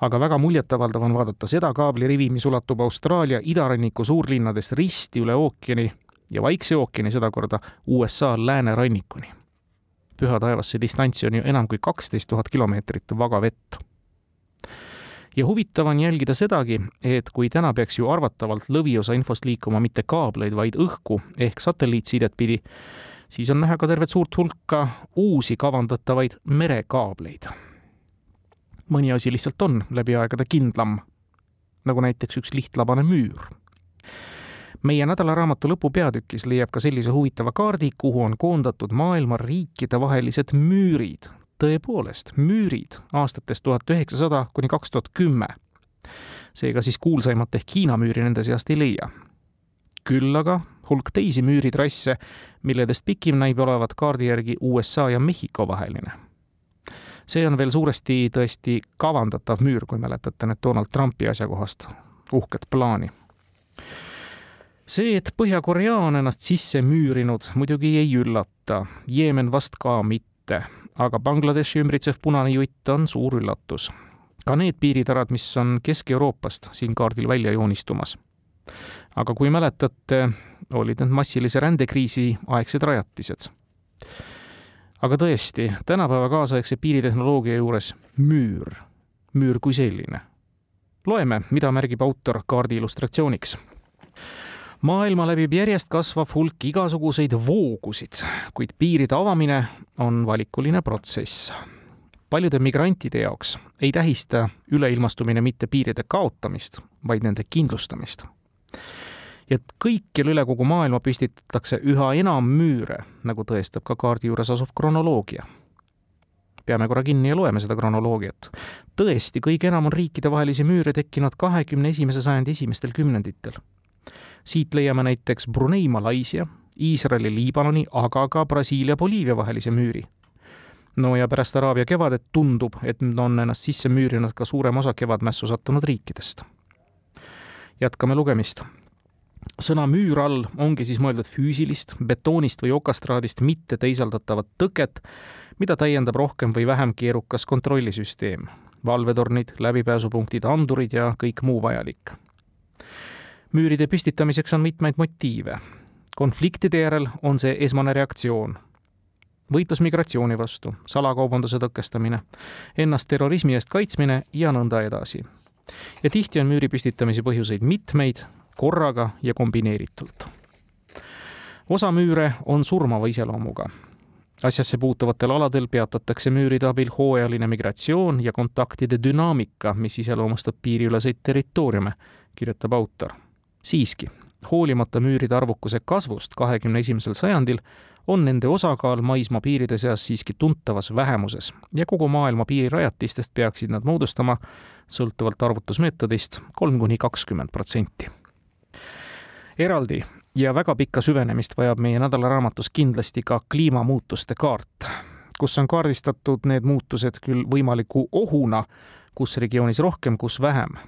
aga väga muljetavaldav on vaadata seda kaablirivi, mis ulatub Austraalia idaranniku suurlinnadest risti üle ookeani ja Vaikse ookeani sedakorda USA läänerannikuni püha taevas, see distants on ju enam kui kaksteist tuhat kilomeetrit vaga vett. Ja huvitav on jälgida sedagi, et kui täna peaks ju arvatavalt lõviosa infost liikuma mitte kaableid, vaid õhku ehk satelliitsidet pidi, siis on näha ka tervet suurt hulka uusi kavandatavaid merekaableid. mõni asi lihtsalt on läbi aegade kindlam, nagu näiteks üks lihtlabane müür meie nädalaraamatu lõpupeatükis leiab ka sellise huvitava kaardi, kuhu on koondatud maailma riikidevahelised müürid. Tõepoolest, müürid aastatest tuhat üheksasada kuni kaks tuhat kümme. seega siis kuulsaimat ehk Hiina müüri nende seast ei leia. küll aga hulk teisi müüritrasse, milledest pikim näib olevat kaardi järgi USA ja Mehhiko vaheline see on veel suuresti tõesti kavandatav müür, kui mäletate need Donald Trumpi asjakohast uhket plaani see, et Põhja-Korea on ennast sisse müürinud, muidugi ei üllata, Jeemen vast ka mitte, aga Bangladeshi ümbritsev punane jutt on suur üllatus. ka need piiritarad, mis on Kesk-Euroopast siin kaardil välja joonistumas. aga kui mäletate, olid need massilise rändekriisi aegsed rajatised. aga tõesti, tänapäeva kaasaegse piiritehnoloogia juures müür, müür kui selline. loeme, mida märgib autor kaardi illustratsiooniks maailma läbib järjest kasvav hulk igasuguseid voogusid, kuid piiride avamine on valikuline protsess. paljude migrantide jaoks ei tähista üleilmastumine mitte piiride kaotamist, vaid nende kindlustamist. ja kõikjal üle kogu maailma püstitatakse üha enam müüre, nagu tõestab ka kaardi juures asuv kronoloogia peame korra kinni ja loeme seda kronoloogiat. tõesti, kõige enam on riikidevahelisi müüre tekkinud kahekümne esimese sajandi esimestel kümnenditel siit leiame näiteks Brunei, Malaisia, Iisraeli, Liibanoni, aga ka Brasiilia, Boliivia vahelise müüri. no ja pärast Araabia kevadet tundub, et on ennast sisse müürinud ka suurem osa kevadmässu sattunud riikidest. jätkame lugemist sõna müür all ongi siis mõeldud füüsilist, betoonist või okastraadist mitte teisaldatavat tõket, mida täiendab rohkem või vähem keerukas kontrollisüsteem, valvetornid, läbipääsupunktid, andurid ja kõik muu vajalik müüride püstitamiseks on mitmeid motiive. konfliktide järel on see esmane reaktsioon. võitlus migratsiooni vastu, salakaubanduse tõkestamine, ennast terrorismi eest kaitsmine ja nõnda edasi. ja tihti on müüri püstitamise põhjuseid mitmeid, korraga ja kombineeritult. osa müüre on surmava iseloomuga asjasse puutuvatel aladel peatatakse müüride abil hooajaline migratsioon ja kontaktide dünaamika, mis iseloomustab piiriüleseid territooriume, kirjutab autor siiski, hoolimata müüride arvukuse kasvust kahekümne esimesel sajandil, on nende osakaal maismaa piiride seas siiski tuntavas vähemuses ja kogu maailma piirirajatistest peaksid nad moodustama sõltuvalt arvutusmeetodist kolm kuni kakskümmend protsenti. eraldi ja väga pikka süvenemist vajab meie nädalaraamatus kindlasti ka kliimamuutuste kaart, kus on kaardistatud need muutused küll võimaliku ohuna, kus regioonis rohkem, kus vähem.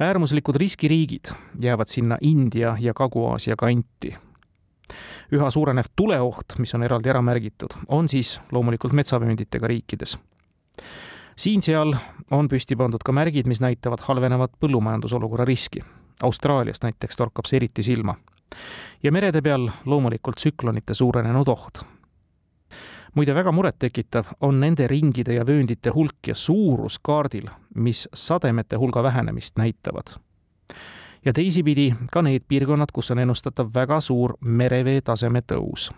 Äärmuslikud riskiriigid jäävad sinna India ja Kagu-Aasia kanti üha suurenev tuleoht, mis on eraldi ära märgitud, on siis loomulikult metsavöönditega riikides. siin-seal on püsti pandud ka märgid, mis näitavad halvenevat põllumajandusolukorra riski. Austraalias näiteks torkab see eriti silma. ja merede peal loomulikult tsüklonite suurenenud oht. Muide, väga murettekitav on nende ringide ja vööndite hulk ja suurus kaardil, mis sademete hulga vähenemist näitavad ja teisipidi ka need piirkonnad, kus on ennustatav väga suur merevee taseme tõus.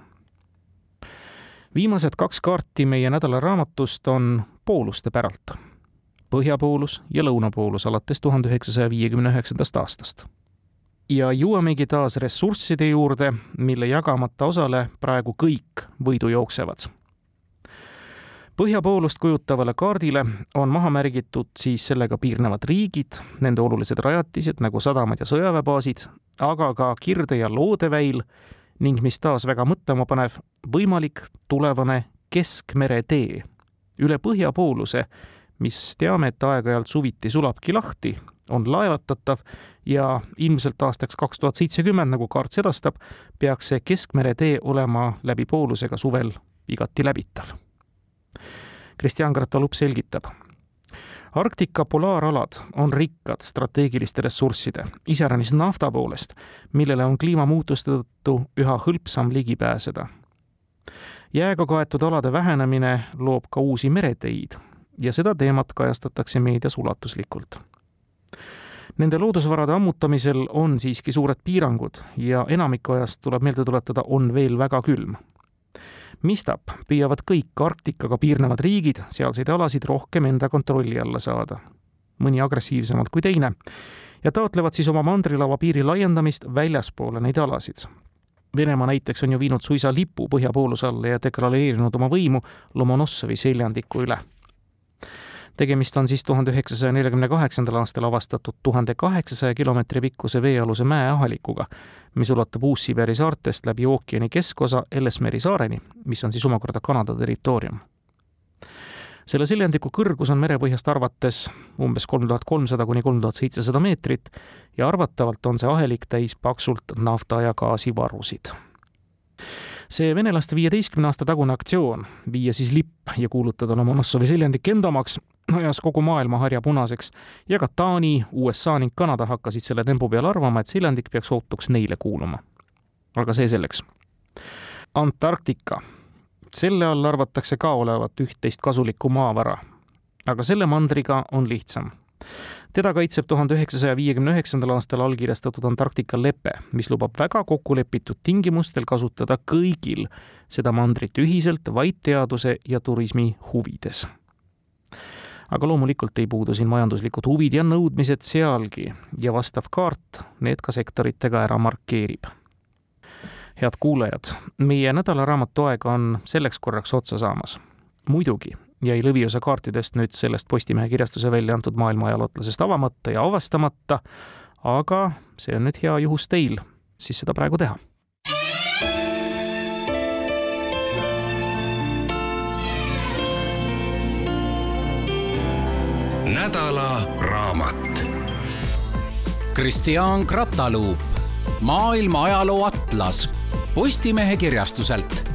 viimased kaks kaarti meie nädalaraamatust on pooluste päralt. põhjapoolus ja lõunapoolus alates tuhande üheksasaja viiekümne üheksandast aastast. ja jõuamegi taas ressursside juurde, mille jagamata osale praegu kõik võidu jooksevad põhjapoolust kujutavale kaardile on maha märgitud siis sellega piirnevad riigid, nende olulised rajatised nagu sadamad ja sõjaväebaasid, aga ka Kirde- ja Loodeväil ning mis taas väga mõtlema panev, võimalik tulevane Keskmere tee. Üle põhjapooluse, mis teame, et aeg-ajalt suviti sulabki lahti, on laevatatav ja ilmselt aastaks kaks tuhat seitsekümmend, nagu kaart sedastab, peaks see Keskmere tee olema läbi poolusega suvel igati läbitav Kristjan Gratalup selgitab. Arktika polaaralad on rikkad strateegiliste ressursside, iseäranis nafta poolest, millele on kliimamuutuste tõttu üha hõlpsam ligi pääseda. jääga kaetud alade vähenemine loob ka uusi mereteid ja seda teemat kajastatakse meedias ulatuslikult. Nende loodusvarade ammutamisel on siiski suured piirangud ja enamiku ajast tuleb meelde tuletada, on veel väga külm mistap püüavad kõik Arktikaga piirnevad riigid sealseid alasid rohkem enda kontrolli alla saada, mõni agressiivsemalt kui teine, ja taotlevad siis oma mandrilava piiri laiendamist väljaspoole neid alasid. Venemaa näiteks on ju viinud suisa lipu põhjapooluse alla ja deklareerinud oma võimu Lomonossovi seljandiku üle tegemist on siis tuhande üheksasaja neljakümne kaheksandal aastal avastatud tuhande kaheksasaja kilomeetri pikkuse veealuse mäeahalikuga, mis ulatub Uus-Siberi saartest läbi ookeani keskosa Ellesmeri saareni, mis on siis omakorda Kanada territoorium. selle seljandiku kõrgus on merepõhjast arvates umbes kolm tuhat kolmsada kuni kolm tuhat seitsesada meetrit ja arvatavalt on see ahelik täis paksult nafta- ja gaasivarusid see venelaste viieteistkümne aasta tagune aktsioon viia siis lipp ja kuulutada Lomonossovi seljandik enda omaks ajas kogu maailma harja punaseks ja ka Taani, USA ning Kanada hakkasid selle tempo peal arvama, et seljandik peaks ootuks neile kuuluma. aga see selleks. Antarktika. selle all arvatakse ka olevat üht-teist kasulikku maavara. aga selle mandriga on lihtsam teda kaitseb tuhande üheksasaja viiekümne üheksandal aastal allkirjastatud Antarktika lepe, mis lubab väga kokkulepitud tingimustel kasutada kõigil seda mandrit ühiselt vaid teaduse ja turismi huvides. Aga loomulikult ei puudu siin majanduslikud huvid ja nõudmised sealgi ja vastav kaart need ka sektoritega ära markeerib head kuulajad, meie nädalaraamatu aeg on selleks korraks otsa saamas. muidugi jäi lõviosa kaartidest nüüd sellest Postimehe kirjastuse välja antud maailma ajalootlasest avamata ja avastamata, aga see on nüüd hea juhus teil siis seda praegu teha. Nädala raamat. Kristjan Krataluup, maailma ajaloo atlas Postimehe kirjastuselt